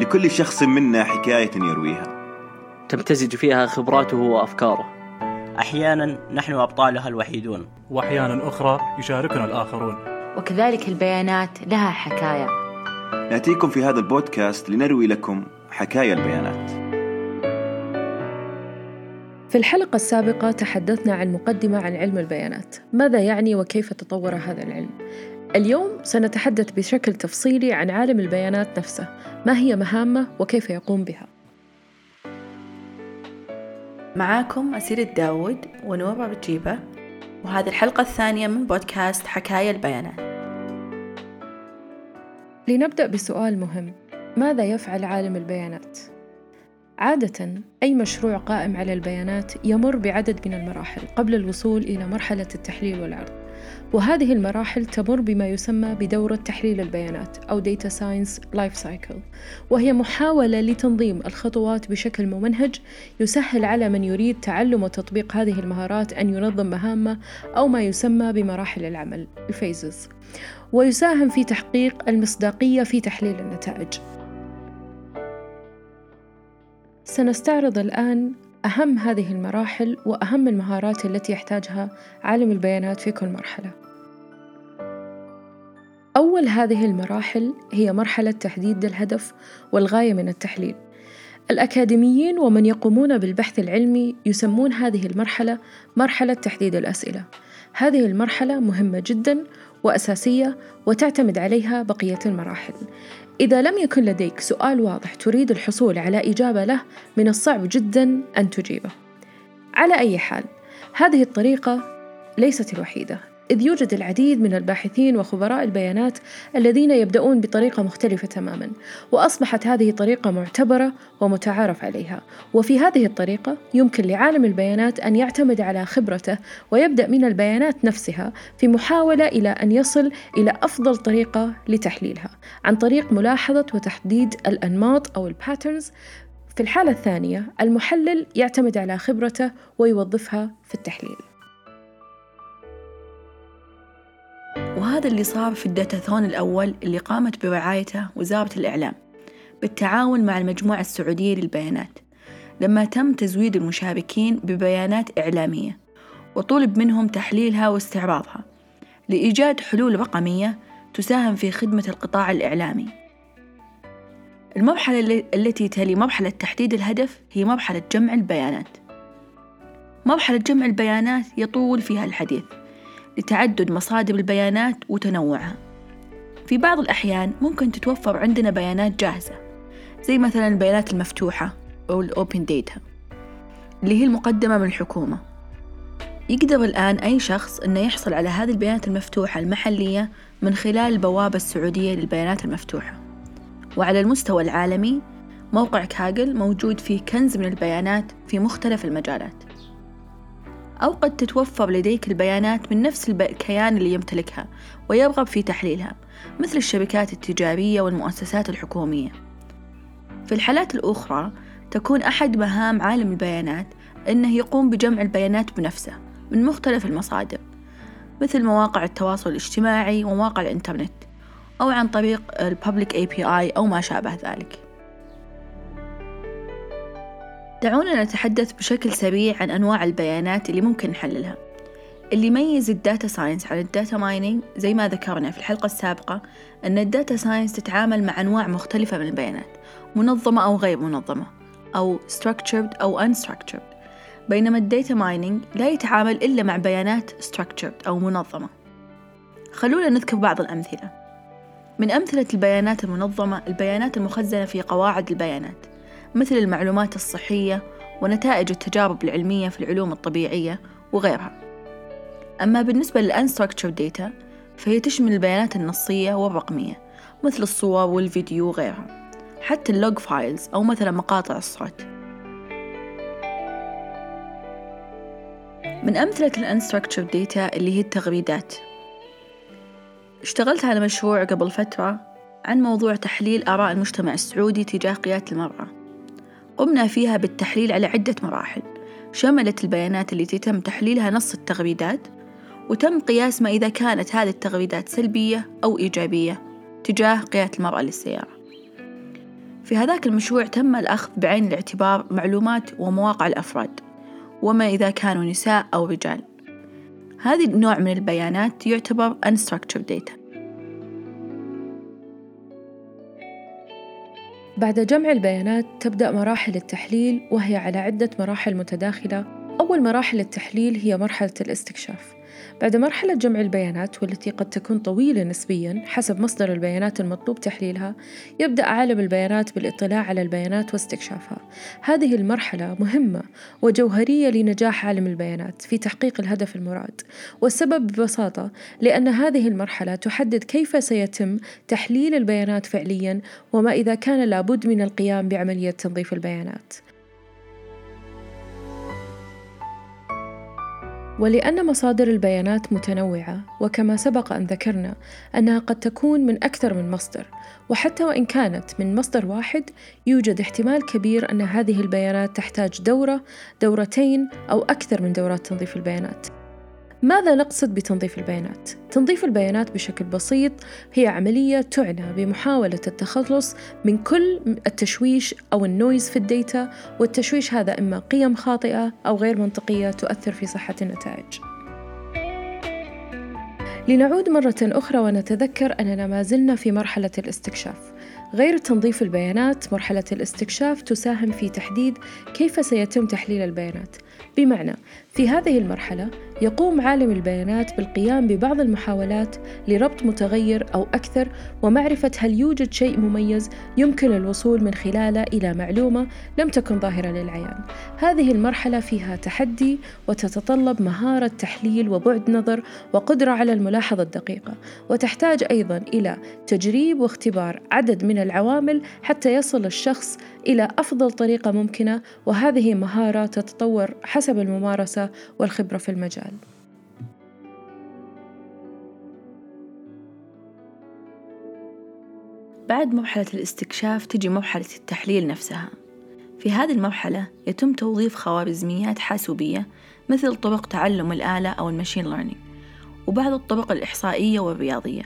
لكل شخص منا حكاية يرويها. تمتزج فيها خبراته وأفكاره. أحيانا نحن أبطالها الوحيدون. وأحيانا أخرى يشاركنا الآخرون. وكذلك البيانات لها حكاية. نأتيكم في هذا البودكاست لنروي لكم حكايا البيانات. في الحلقة السابقة تحدثنا عن مقدمة عن علم البيانات. ماذا يعني وكيف تطور هذا العلم؟ اليوم سنتحدث بشكل تفصيلي عن عالم البيانات نفسه. ما هي مهامه وكيف يقوم بها؟ معاكم أسير الداود ونورة بجيبة وهذه الحلقة الثانية من بودكاست حكاية البيانات. لنبدأ بسؤال مهم. ماذا يفعل عالم البيانات؟ عادة أي مشروع قائم على البيانات يمر بعدد من المراحل قبل الوصول إلى مرحلة التحليل والعرض. وهذه المراحل تمر بما يسمى بدورة تحليل البيانات أو Data Science Life Cycle وهي محاولة لتنظيم الخطوات بشكل ممنهج يسهل على من يريد تعلم وتطبيق هذه المهارات أن ينظم مهامه أو ما يسمى بمراحل العمل الفيزز ويساهم في تحقيق المصداقية في تحليل النتائج سنستعرض الآن أهم هذه المراحل وأهم المهارات التي يحتاجها عالم البيانات في كل مرحلة. أول هذه المراحل هي مرحلة تحديد الهدف والغاية من التحليل. الأكاديميين ومن يقومون بالبحث العلمي يسمون هذه المرحلة مرحلة تحديد الأسئلة. هذه المرحلة مهمة جدا وأساسية وتعتمد عليها بقية المراحل. إذا لم يكن لديك سؤال واضح تريد الحصول على إجابة له من الصعب جدا أن تجيبه. على أي حال، هذه الطريقة ليست الوحيدة، إذ يوجد العديد من الباحثين وخبراء البيانات الذين يبدأون بطريقة مختلفة تماما، وأصبحت هذه طريقة معتبرة ومتعارف عليها، وفي هذه الطريقة يمكن لعالم البيانات أن يعتمد على خبرته ويبدأ من البيانات نفسها في محاولة إلى أن يصل إلى أفضل طريقة لتحليلها، عن طريق ملاحظة وتحديد الأنماط أو الباترنز في الحالة الثانية المحلل يعتمد على خبرته ويوظفها في التحليل. وهذا اللي صار في الداتاثون الأول اللي قامت برعايته وزارة الإعلام بالتعاون مع المجموعة السعودية للبيانات لما تم تزويد المشاركين ببيانات إعلامية وطلب منهم تحليلها واستعراضها لإيجاد حلول رقمية تساهم في خدمة القطاع الإعلامي. المرحلة التي تلي مرحلة تحديد الهدف هي مرحلة جمع البيانات. مرحلة جمع البيانات يطول فيها الحديث. لتعدد مصادر البيانات وتنوعها. في بعض الأحيان ممكن تتوفر عندنا بيانات جاهزة زي مثلا البيانات المفتوحة أو الأوبن داتا اللي هي المقدمة من الحكومة. يقدر الآن أي شخص أنه يحصل على هذه البيانات المفتوحة المحلية من خلال البوابة السعودية للبيانات المفتوحة. وعلى المستوى العالمي موقع كاجل موجود فيه كنز من البيانات في مختلف المجالات. أو قد تتوفر لديك البيانات من نفس الكيان اللي يمتلكها ويرغب في تحليلها مثل الشركات التجارية والمؤسسات الحكومية. في الحالات الأخرى تكون أحد مهام عالم البيانات أنه يقوم بجمع البيانات بنفسه من مختلف المصادر مثل مواقع التواصل الاجتماعي ومواقع الإنترنت أو عن طريق ال public API أو ما شابه ذلك. دعونا نتحدث بشكل سريع عن أنواع البيانات اللي ممكن نحللها. اللي يميز ال data science عن ال data mining زي ما ذكرنا في الحلقة السابقة أن ال data science تتعامل مع أنواع مختلفة من البيانات منظمة أو غير منظمة أو structured أو unstructured. بينما ال data mining لا يتعامل إلا مع بيانات structured أو منظمة. خلونا نذكر بعض الأمثلة. من أمثلة البيانات المنظمة البيانات المخزنة في قواعد البيانات. مثل المعلومات الصحية ونتائج التجارب العلمية في العلوم الطبيعية وغيرها. أما بالنسبة لل unstructured data فهي تشمل البيانات النصية والرقمية مثل الصور والفيديو وغيرها حتى ال log files أو مثلا مقاطع الصوت. من أمثلة ال unstructured data اللي هي التغريدات. اشتغلت على مشروع قبل فترة عن موضوع تحليل آراء المجتمع السعودي تجاه قيادة المرأة. قمنا فيها بالتحليل على عدة مراحل. شملت البيانات التي تم تحليلها نص التغريدات وتم قياس ما إذا كانت هذه التغريدات سلبية أو إيجابية تجاه قيادة المرأة للسيارة. في هذاك المشروع تم الأخذ بعين الاعتبار معلومات ومواقع الأفراد وما إذا كانوا نساء أو رجال. هذه النوع من البيانات يعتبر unstructured data. بعد جمع البيانات تبدأ مراحل التحليل وهي على عدة مراحل متداخلة. أول مراحل التحليل هي مرحلة الاستكشاف. بعد مرحلة جمع البيانات والتي قد تكون طويلة نسبيا حسب مصدر البيانات المطلوب تحليلها يبدأ عالم البيانات بالاطلاع على البيانات واستكشافها. هذه المرحلة مهمة وجوهرية لنجاح عالم البيانات في تحقيق الهدف المراد. والسبب ببساطة لأن هذه المرحلة تحدد كيف سيتم تحليل البيانات فعليا وما إذا كان لابد من القيام بعملية تنظيف البيانات. ولأن مصادر البيانات متنوعة وكما سبق أن ذكرنا أنها قد تكون من أكثر من مصدر وحتى وإن كانت من مصدر واحد يوجد احتمال كبير أن هذه البيانات تحتاج دورة دورتين أو أكثر من دورات تنظيف البيانات. ماذا نقصد بتنظيف البيانات؟ تنظيف البيانات بشكل بسيط هي عملية تعنى بمحاولة التخلص من كل التشويش أو ال noise في ال data والتشويش هذا إما قيم خاطئة أو غير منطقية تؤثر في صحة النتائج. لنعود مرة أخرى ونتذكر أننا ما زلنا في مرحلة الاستكشاف. غير تنظيف البيانات مرحلة الاستكشاف تساهم في تحديد كيف سيتم تحليل البيانات. بمعنى في هذه المرحلة يقوم عالم البيانات بالقيام ببعض المحاولات لربط متغير أو أكثر ومعرفة هل يوجد شيء مميز يمكن الوصول من خلاله إلى معلومة لم تكن ظاهرة للعيان. هذه المرحلة فيها تحدي وتتطلب مهارة تحليل وبعد نظر وقدرة على الملاحظة الدقيقة، وتحتاج أيضا إلى تجريب واختبار عدد من العوامل حتى يصل الشخص إلى أفضل طريقة ممكنة وهذه مهارة تتطور حسب الممارسة والخبرة في المجال. بعد مرحلة الاستكشاف تجي مرحلة التحليل نفسها في هذه المرحلة يتم توظيف خوارزميات حاسوبية مثل طرق تعلم الآلة أو المشين ليرنينج وبعض الطرق الإحصائية والرياضية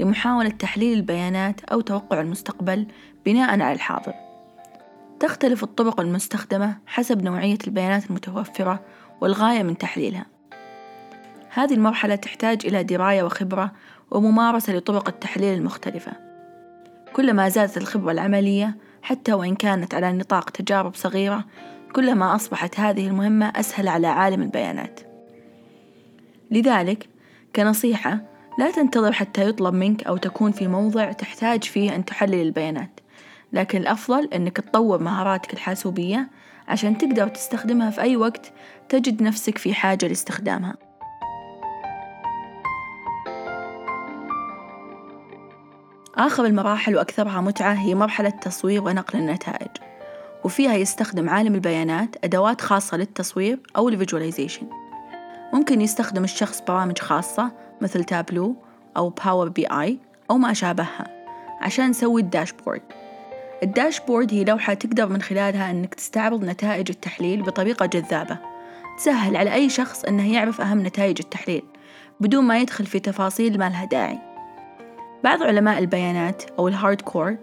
لمحاولة تحليل البيانات أو توقع المستقبل بناء على الحاضر تختلف الطرق المستخدمة حسب نوعية البيانات المتوفرة والغاية من تحليلها. هذه المرحلة تحتاج إلى دراية وخبرة وممارسة لطرق التحليل المختلفة. كلما زادت الخبرة العملية حتى وإن كانت على نطاق تجارب صغيرة كلما أصبحت هذه المهمة أسهل على عالم البيانات. لذلك كنصيحة لا تنتظر حتى يطلب منك أو تكون في موضع تحتاج فيه أن تحلل البيانات. لكن الأفضل أنك تطور مهاراتك الحاسوبية عشان تقدر تستخدمها في أي وقت تجد نفسك في حاجة لاستخدامها. آخر المراحل وأكثرها متعة هي مرحلة تصوير ونقل النتائج وفيها يستخدم عالم البيانات أدوات خاصة للتصوير أو ال visualization. ممكن يستخدم الشخص برامج خاصة مثل تابلو أو Power BI أو ما شابهها عشان نسوي ال dashboard. ال dashboard هي لوحة تقدر من خلالها أنك تستعرض نتائج التحليل بطريقة جذابة. تسهل على أي شخص أنه يعرف أهم نتائج التحليل بدون ما يدخل في تفاصيل ما لها داعي. بعض علماء البيانات أو ال hard core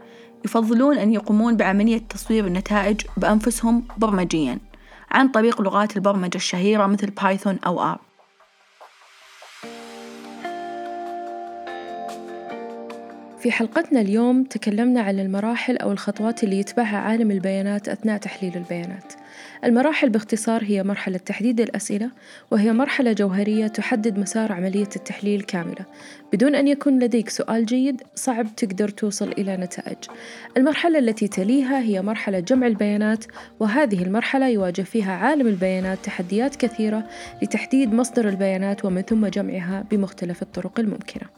يفضلون أن يقومون بعملية تصوير النتائج بأنفسهم برمجيا عن طريق لغات البرمجة الشهيرة مثل Python أو R في حلقتنا اليوم تكلمنا عن المراحل أو الخطوات اللي يتبعها عالم البيانات أثناء تحليل البيانات. المراحل باختصار هي مرحلة تحديد الأسئلة وهي مرحلة جوهرية تحدد مسار عملية التحليل كاملة. بدون أن يكون لديك سؤال جيد صعب تقدر توصل إلى نتائج. المرحلة التي تليها هي مرحلة جمع البيانات وهذه المرحلة يواجه فيها عالم البيانات تحديات كثيرة لتحديد مصدر البيانات ومن ثم جمعها بمختلف الطرق الممكنة.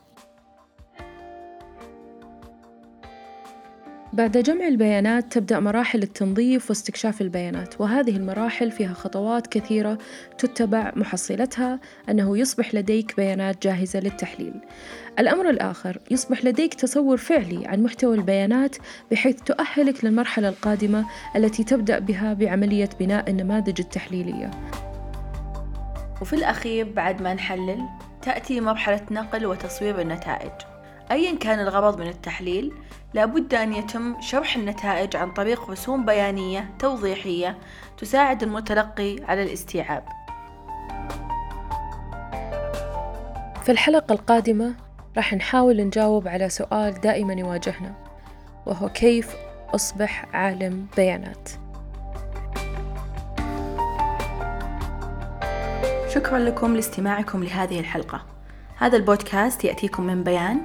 بعد جمع البيانات تبدأ مراحل التنظيف واستكشاف البيانات وهذه المراحل فيها خطوات كثيرة تتبع محصلتها أنه يصبح لديك بيانات جاهزة للتحليل. الأمر الآخر يصبح لديك تصور فعلي عن محتوى البيانات بحيث تؤهلك للمرحلة القادمة التي تبدأ بها بعملية بناء النماذج التحليلية. وفي الأخير بعد ما نحلل تأتي مرحلة نقل وتصوير النتائج. أيا كان الغرض من التحليل لابد أن يتم شرح النتائج عن طريق رسوم بيانية توضيحية تساعد المتلقي على الاستيعاب. في الحلقة القادمة راح نحاول نجاوب على سؤال دائما يواجهنا وهو كيف أصبح عالم بيانات؟ شكرا لكم لاستماعكم لهذه الحلقة. هذا البودكاست يأتيكم من بيان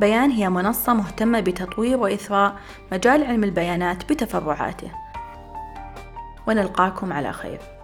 بيان هي منصة مهتمة بتطوير وإثراء مجال علم البيانات بتفرعاته. ونلقاكم على خير.